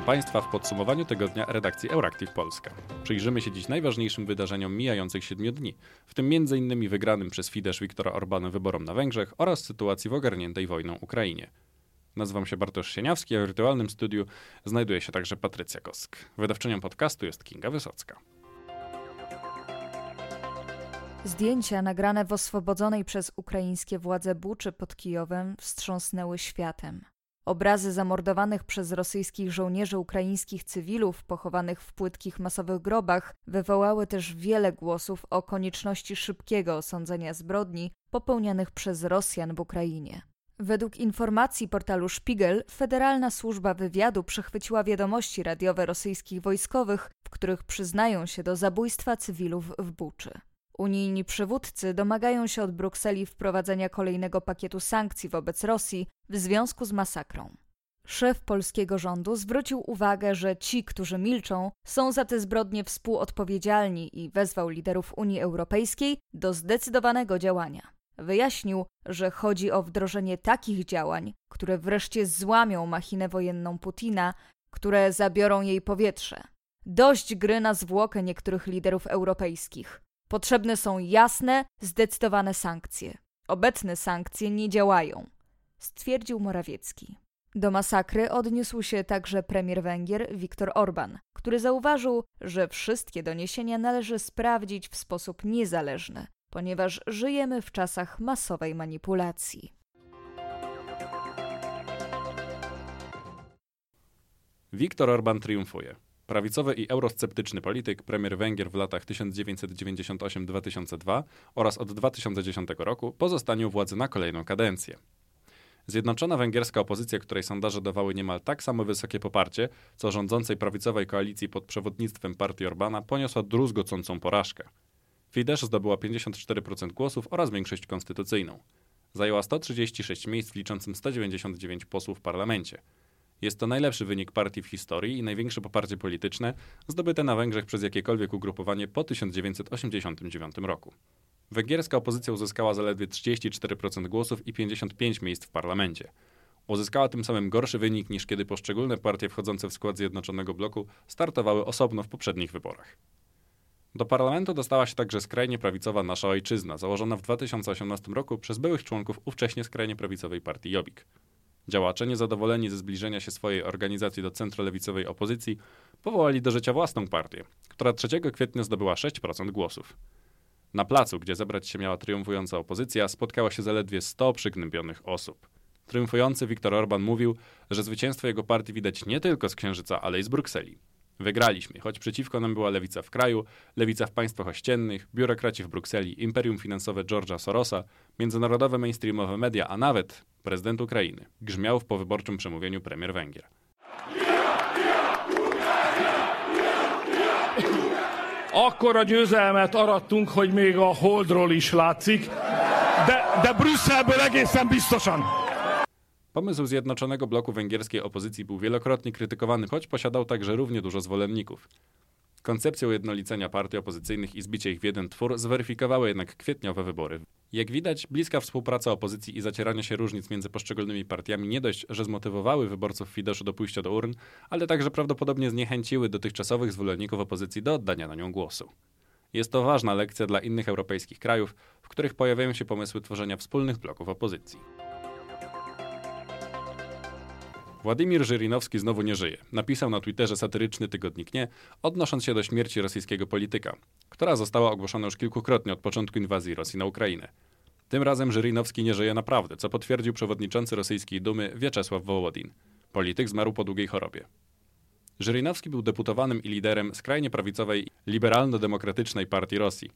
Witam Państwa w podsumowaniu tygodnia redakcji Euractiv Polska. Przyjrzymy się dziś najważniejszym wydarzeniom mijających siedmiu dni, w tym m.in. wygranym przez Fidesz Viktora Orbana wyborom na Węgrzech oraz sytuacji w ogarniętej wojną Ukrainie. Nazywam się Bartosz Sieniawski, a w wirtualnym studiu znajduje się także Patrycja Kosk. Wydawczynią podcastu jest Kinga Wysocka. Zdjęcia nagrane w oswobodzonej przez ukraińskie władze Buczy pod Kijowem wstrząsnęły światem. Obrazy zamordowanych przez rosyjskich żołnierzy ukraińskich cywilów pochowanych w płytkich masowych grobach wywołały też wiele głosów o konieczności szybkiego osądzenia zbrodni popełnianych przez Rosjan w Ukrainie. Według informacji portalu Spiegel, Federalna Służba Wywiadu przechwyciła wiadomości radiowe rosyjskich wojskowych, w których przyznają się do zabójstwa cywilów w Buczy. Unijni przywódcy domagają się od Brukseli wprowadzenia kolejnego pakietu sankcji wobec Rosji w związku z masakrą. Szef polskiego rządu zwrócił uwagę, że ci, którzy milczą, są za te zbrodnie współodpowiedzialni i wezwał liderów Unii Europejskiej do zdecydowanego działania. Wyjaśnił, że chodzi o wdrożenie takich działań, które wreszcie złamią machinę wojenną Putina, które zabiorą jej powietrze. Dość gry na zwłokę niektórych liderów europejskich. Potrzebne są jasne, zdecydowane sankcje. Obecne sankcje nie działają, stwierdził Morawiecki. Do masakry odniósł się także premier Węgier Viktor Orban, który zauważył, że wszystkie doniesienia należy sprawdzić w sposób niezależny, ponieważ żyjemy w czasach masowej manipulacji. Viktor Orban triumfuje. Prawicowy i eurosceptyczny polityk, premier Węgier w latach 1998-2002 oraz od 2010 roku pozostanie u władzy na kolejną kadencję. Zjednoczona węgierska opozycja, której sondaże dawały niemal tak samo wysokie poparcie, co rządzącej prawicowej koalicji pod przewodnictwem partii Orbana, poniosła druzgocącą porażkę. Fidesz zdobyła 54% głosów oraz większość konstytucyjną. Zajęła 136 miejsc w liczącym 199 posłów w parlamencie. Jest to najlepszy wynik partii w historii i największe poparcie polityczne zdobyte na Węgrzech przez jakiekolwiek ugrupowanie po 1989 roku. Węgierska opozycja uzyskała zaledwie 34% głosów i 55 miejsc w parlamencie. Uzyskała tym samym gorszy wynik niż kiedy poszczególne partie wchodzące w skład Zjednoczonego Bloku startowały osobno w poprzednich wyborach. Do parlamentu dostała się także skrajnie prawicowa Nasza Ojczyzna, założona w 2018 roku przez byłych członków ówcześnie skrajnie prawicowej partii Jobbik. Działacze, niezadowoleni ze zbliżenia się swojej organizacji do centrolewicowej opozycji, powołali do życia własną partię, która 3 kwietnia zdobyła 6% głosów. Na placu, gdzie zebrać się miała triumfująca opozycja, spotkało się zaledwie 100 przygnębionych osób. Triumfujący Viktor Orban mówił, że zwycięstwo jego partii widać nie tylko z Księżyca, ale i z Brukseli. Wygraliśmy, choć przeciwko nam była lewica w kraju, lewica w państwach ościennych, biurokraci w Brukseli, imperium finansowe George'a Sorosa, międzynarodowe mainstreamowe media, a nawet prezydent Ukrainy. Grzmiał w powyborczym przemówieniu premier Węgier. Akkora győzelmet arattunk, hogy még a Holdról is látszik, de, de Brüsszelből egészen biztosan. Pomysł Zjednoczonego Bloku Węgierskiej Opozycji był wielokrotnie krytykowany, choć posiadał także równie dużo zwolenników. Koncepcję ujednolicenia partii opozycyjnych i zbicia ich w jeden twór zweryfikowały jednak kwietniowe wybory. Jak widać, bliska współpraca opozycji i zacieranie się różnic między poszczególnymi partiami nie dość, że zmotywowały wyborców Fideszu do pójścia do urn, ale także prawdopodobnie zniechęciły dotychczasowych zwolenników opozycji do oddania na nią głosu. Jest to ważna lekcja dla innych europejskich krajów, w których pojawiają się pomysły tworzenia wspólnych bloków opozycji. Władimir Żyrinowski znowu nie żyje. Napisał na Twitterze satyryczny tygodnik Nie, odnosząc się do śmierci rosyjskiego polityka, która została ogłoszona już kilkukrotnie od początku inwazji Rosji na Ukrainę. Tym razem Żyrinowski nie żyje naprawdę, co potwierdził przewodniczący rosyjskiej Dumy Wieczesław Wołodin. Polityk zmarł po długiej chorobie. Żyrinowski był deputowanym i liderem skrajnie prawicowej liberalno-demokratycznej partii Rosji.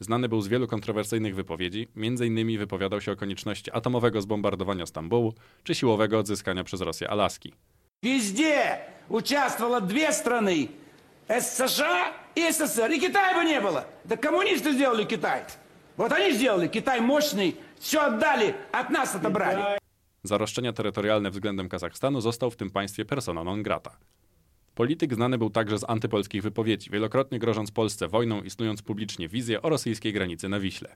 Znany był z wielu kontrowersyjnych wypowiedzi, m.in. wypowiadał się o konieczności atomowego zbombardowania Stambułu czy siłowego odzyskania przez Rosję Alaski. Везде участвовало две страны. США и СССР. И Китая бы не было. Да коммунисты сделали Китай. Вот они сделали Китай мощный. Все отдали, от нас отобрали. Za roszczenia terytorialne względem Kazachstanu został w tym państwie persona non grata. Polityk znany był także z antypolskich wypowiedzi, wielokrotnie grożąc Polsce wojną i snując publicznie wizję o rosyjskiej granicy na Wiśle.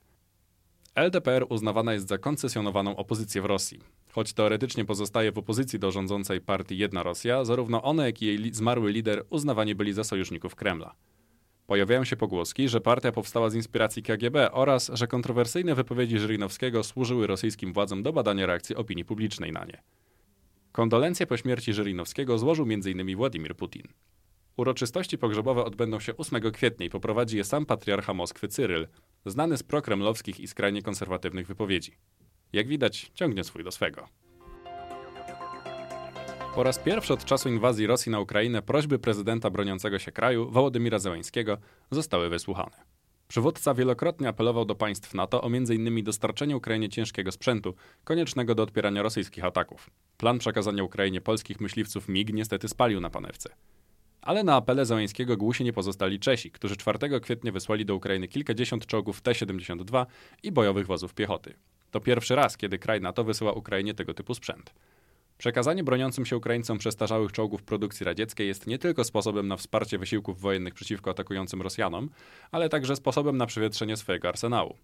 LDPR uznawana jest za koncesjonowaną opozycję w Rosji. Choć teoretycznie pozostaje w opozycji do rządzącej partii Jedna Rosja, zarówno one, jak i jej zmarły lider uznawani byli za sojuszników Kremla. Pojawiają się pogłoski, że partia powstała z inspiracji KGB oraz, że kontrowersyjne wypowiedzi Żyrinowskiego służyły rosyjskim władzom do badania reakcji opinii publicznej na nie. Kondolencje po śmierci Żyrinowskiego złożył m.in. Władimir Putin. Uroczystości pogrzebowe odbędą się 8 kwietnia i poprowadzi je sam patriarcha Moskwy Cyryl, znany z prokremlowskich i skrajnie konserwatywnych wypowiedzi. Jak widać, ciągnie swój do swego. Po raz pierwszy od czasu inwazji Rosji na Ukrainę prośby prezydenta broniącego się kraju, Wołodymira Zełańskiego, zostały wysłuchane. Przywódca wielokrotnie apelował do państw NATO o m.in. dostarczenie Ukrainie ciężkiego sprzętu, koniecznego do odpierania rosyjskich ataków. Plan przekazania Ukrainie polskich myśliwców MiG niestety spalił na panewce. Ale na apele Załęskiego głusi nie pozostali Czesi, którzy 4 kwietnia wysłali do Ukrainy kilkadziesiąt czołgów T-72 i bojowych wozów piechoty. To pierwszy raz, kiedy kraj NATO wysyła Ukrainie tego typu sprzęt. Przekazanie broniącym się Ukraińcom przestarzałych czołgów produkcji radzieckiej jest nie tylko sposobem na wsparcie wysiłków wojennych przeciwko atakującym Rosjanom, ale także sposobem na przewietrzenie swojego arsenału.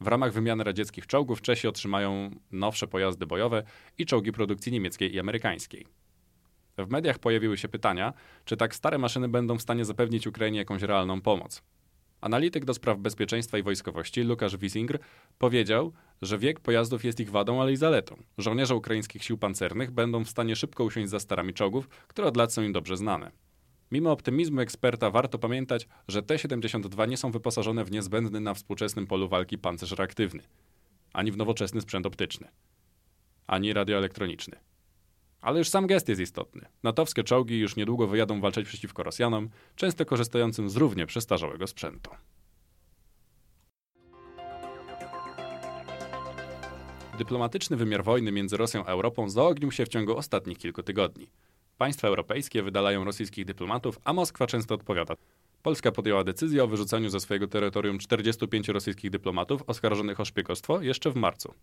W ramach wymiany radzieckich czołgów Czesi otrzymają nowsze pojazdy bojowe i czołgi produkcji niemieckiej i amerykańskiej. W mediach pojawiły się pytania, czy tak stare maszyny będą w stanie zapewnić Ukrainie jakąś realną pomoc. Analityk do spraw bezpieczeństwa i wojskowości Lukasz Wisingr powiedział, że wiek pojazdów jest ich wadą, ale i zaletą. Żołnierze ukraińskich sił pancernych będą w stanie szybko usiąść za starami czołgów, które od lat są im dobrze znane. Mimo optymizmu eksperta warto pamiętać, że T-72 nie są wyposażone w niezbędny na współczesnym polu walki pancerz reaktywny, ani w nowoczesny sprzęt optyczny, ani radioelektroniczny. Ale już sam gest jest istotny. Natowskie czołgi już niedługo wyjadą walczyć przeciwko Rosjanom, często korzystającym z równie przestarzałego sprzętu. Dyplomatyczny wymiar wojny między Rosją a Europą zaognił się w ciągu ostatnich kilku tygodni. Państwa europejskie wydalają rosyjskich dyplomatów, a Moskwa często odpowiada. Polska podjęła decyzję o wyrzuceniu ze swojego terytorium 45 rosyjskich dyplomatów oskarżonych o szpiegostwo jeszcze w marcu.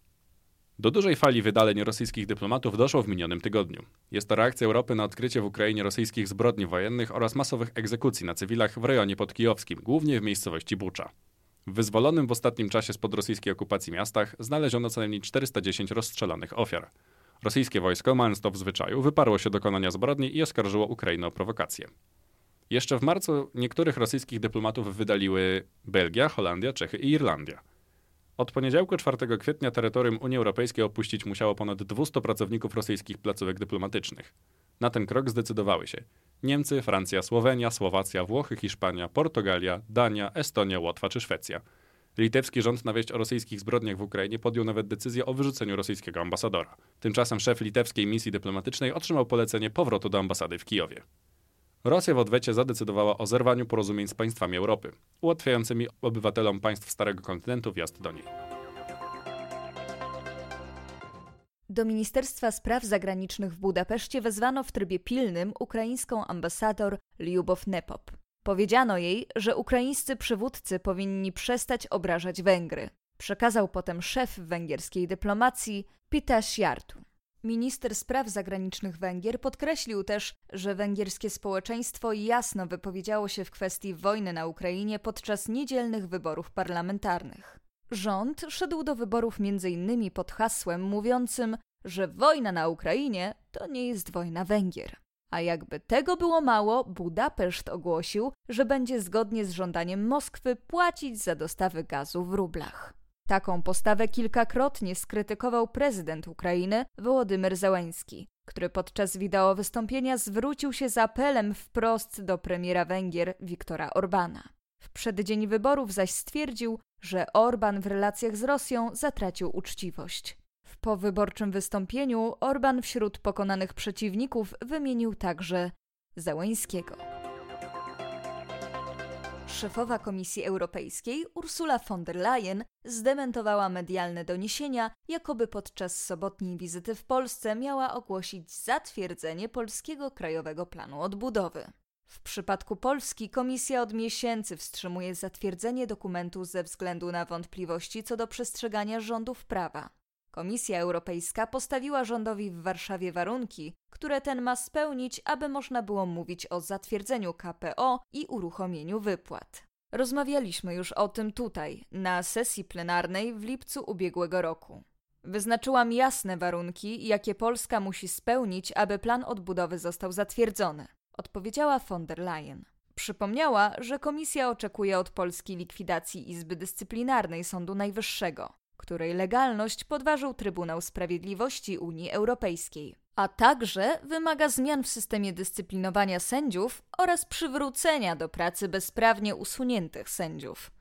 Do dużej fali wydaleń rosyjskich dyplomatów doszło w minionym tygodniu. Jest to reakcja Europy na odkrycie w Ukrainie rosyjskich zbrodni wojennych oraz masowych egzekucji na cywilach w rejonie podkijowskim, głównie w miejscowości Bucza. W wyzwolonym w ostatnim czasie spod rosyjskiej okupacji miastach znaleziono co najmniej 410 rozstrzelanych ofiar. Rosyjskie wojsko, mając to w zwyczaju, wyparło się dokonania zbrodni i oskarżyło Ukrainę o prowokację. Jeszcze w marcu niektórych rosyjskich dyplomatów wydaliły Belgia, Holandia, Czechy i Irlandia. Od poniedziałku 4 kwietnia terytorium Unii Europejskiej opuścić musiało ponad 200 pracowników rosyjskich placówek dyplomatycznych. Na ten krok zdecydowały się Niemcy, Francja, Słowenia, Słowacja, Włochy, Hiszpania, Portugalia, Dania, Estonia, Łotwa czy Szwecja. Litewski rząd na wieść o rosyjskich zbrodniach w Ukrainie podjął nawet decyzję o wyrzuceniu rosyjskiego ambasadora. Tymczasem szef litewskiej misji dyplomatycznej otrzymał polecenie powrotu do ambasady w Kijowie. Rosja w odwecie zadecydowała o zerwaniu porozumień z państwami Europy, ułatwiającymi obywatelom państw Starego Kontynentu wjazd do niej. Do Ministerstwa Spraw Zagranicznych w Budapeszcie wezwano w trybie pilnym ukraińską ambasador Liubow Nepop. Powiedziano jej, że ukraińscy przywódcy powinni przestać obrażać Węgry. Przekazał potem szef węgierskiej dyplomacji Pita Jartu. Minister spraw zagranicznych Węgier podkreślił też, że węgierskie społeczeństwo jasno wypowiedziało się w kwestii wojny na Ukrainie podczas niedzielnych wyborów parlamentarnych. Rząd szedł do wyborów m.in. pod hasłem mówiącym, że wojna na Ukrainie to nie jest wojna Węgier. A jakby tego było mało, Budapeszt ogłosił, że będzie zgodnie z żądaniem Moskwy płacić za dostawy gazu w rublach. Taką postawę kilkakrotnie skrytykował prezydent Ukrainy Wołodymyr Zełański, który podczas wideo wystąpienia zwrócił się z apelem wprost do premiera Węgier Viktora Orbana. W przeddzień wyborów zaś stwierdził, że Orban w relacjach z Rosją zatracił uczciwość. W powyborczym wystąpieniu Orban wśród pokonanych przeciwników wymienił także Zełańskiego. Szefowa Komisji Europejskiej Ursula von der Leyen zdementowała medialne doniesienia, jakoby podczas sobotniej wizyty w Polsce miała ogłosić zatwierdzenie Polskiego Krajowego Planu Odbudowy. W przypadku Polski Komisja od miesięcy wstrzymuje zatwierdzenie dokumentu ze względu na wątpliwości co do przestrzegania rządów prawa. Komisja Europejska postawiła rządowi w Warszawie warunki, które ten ma spełnić, aby można było mówić o zatwierdzeniu KPO i uruchomieniu wypłat. Rozmawialiśmy już o tym tutaj, na sesji plenarnej w lipcu ubiegłego roku. Wyznaczyłam jasne warunki, jakie Polska musi spełnić, aby plan odbudowy został zatwierdzony, odpowiedziała von der Leyen. Przypomniała, że komisja oczekuje od Polski likwidacji Izby Dyscyplinarnej Sądu Najwyższego, której legalność podważył Trybunał Sprawiedliwości Unii Europejskiej, a także wymaga zmian w systemie dyscyplinowania sędziów oraz przywrócenia do pracy bezprawnie usuniętych sędziów.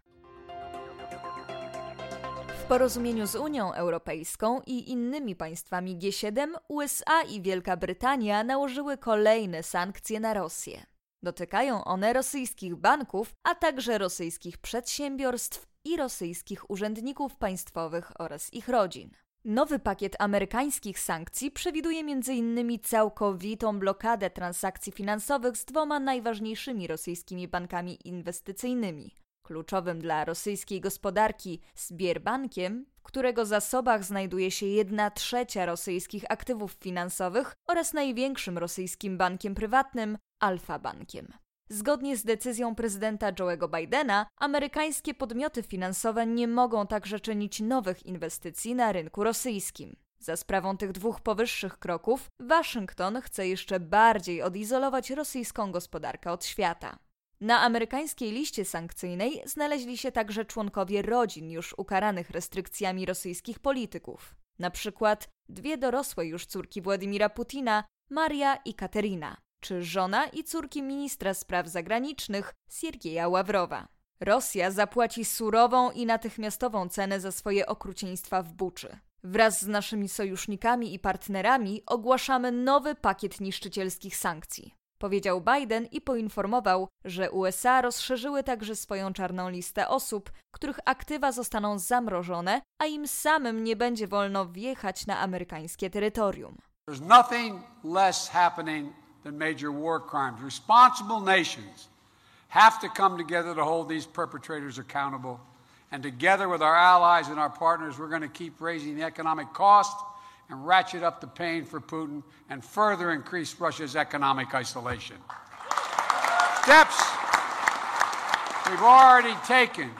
W porozumieniu z Unią Europejską i innymi państwami G7 USA i Wielka Brytania nałożyły kolejne sankcje na Rosję. Dotykają one rosyjskich banków, a także rosyjskich przedsiębiorstw i rosyjskich urzędników państwowych oraz ich rodzin. Nowy pakiet amerykańskich sankcji przewiduje m.in. całkowitą blokadę transakcji finansowych z dwoma najważniejszymi rosyjskimi bankami inwestycyjnymi. Kluczowym dla rosyjskiej gospodarki Sbierbankiem, w którego zasobach znajduje się jedna trzecia rosyjskich aktywów finansowych oraz największym rosyjskim bankiem prywatnym Alfa Bankiem. Zgodnie z decyzją prezydenta Joe'ego Bidena, amerykańskie podmioty finansowe nie mogą także czynić nowych inwestycji na rynku rosyjskim. Za sprawą tych dwóch powyższych kroków, Waszyngton chce jeszcze bardziej odizolować rosyjską gospodarkę od świata. Na amerykańskiej liście sankcyjnej znaleźli się także członkowie rodzin już ukaranych restrykcjami rosyjskich polityków. Na przykład dwie dorosłe już córki Władimira Putina, Maria i Katerina czy żona i córki ministra spraw zagranicznych Siergieja Ławrowa. Rosja zapłaci surową i natychmiastową cenę za swoje okrucieństwa w Buczy. Wraz z naszymi sojusznikami i partnerami ogłaszamy nowy pakiet niszczycielskich sankcji. Powiedział Biden i poinformował, że USA rozszerzyły także swoją czarną listę osób, których aktywa zostaną zamrożone, a im samym nie będzie wolno wjechać na amerykańskie terytorium. There's nothing less happening than major war crimes. Responsible nations have to come together to hold these perpetrators accountable. And together with our allies and our partners, we're going to keep raising the economic cost and ratchet up the pain for Putin and further increase Russia's economic isolation. Steps we've already taken.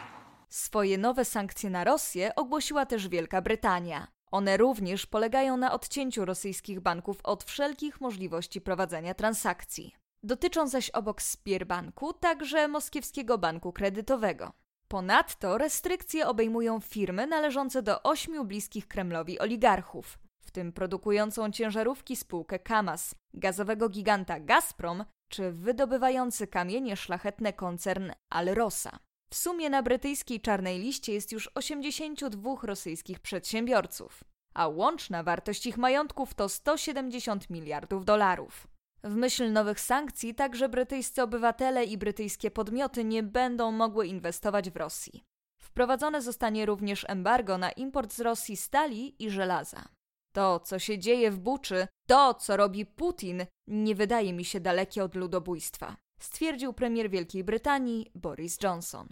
Swoje nowe sankcje na Rosję ogłosiła też Wielka Brytania. One również polegają na odcięciu rosyjskich banków od wszelkich możliwości prowadzenia transakcji. Dotyczą zaś obok Spierbanku także Moskiewskiego Banku Kredytowego. Ponadto restrykcje obejmują firmy należące do ośmiu bliskich Kremlowi oligarchów, w tym produkującą ciężarówki spółkę Kamaz, gazowego giganta Gazprom czy wydobywający kamienie szlachetne koncern Alrosa. W sumie na brytyjskiej czarnej liście jest już 82 rosyjskich przedsiębiorców, a łączna wartość ich majątków to 170 miliardów dolarów. W myśl nowych sankcji także brytyjscy obywatele i brytyjskie podmioty nie będą mogły inwestować w Rosji. Wprowadzone zostanie również embargo na import z Rosji stali i żelaza. To, co się dzieje w Buczy, to, co robi Putin, nie wydaje mi się dalekie od ludobójstwa, stwierdził premier Wielkiej Brytanii Boris Johnson.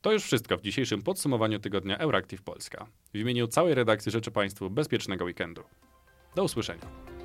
To już wszystko w dzisiejszym podsumowaniu tygodnia Euractiv Polska. W imieniu całej redakcji życzę Państwu bezpiecznego weekendu. Do usłyszenia.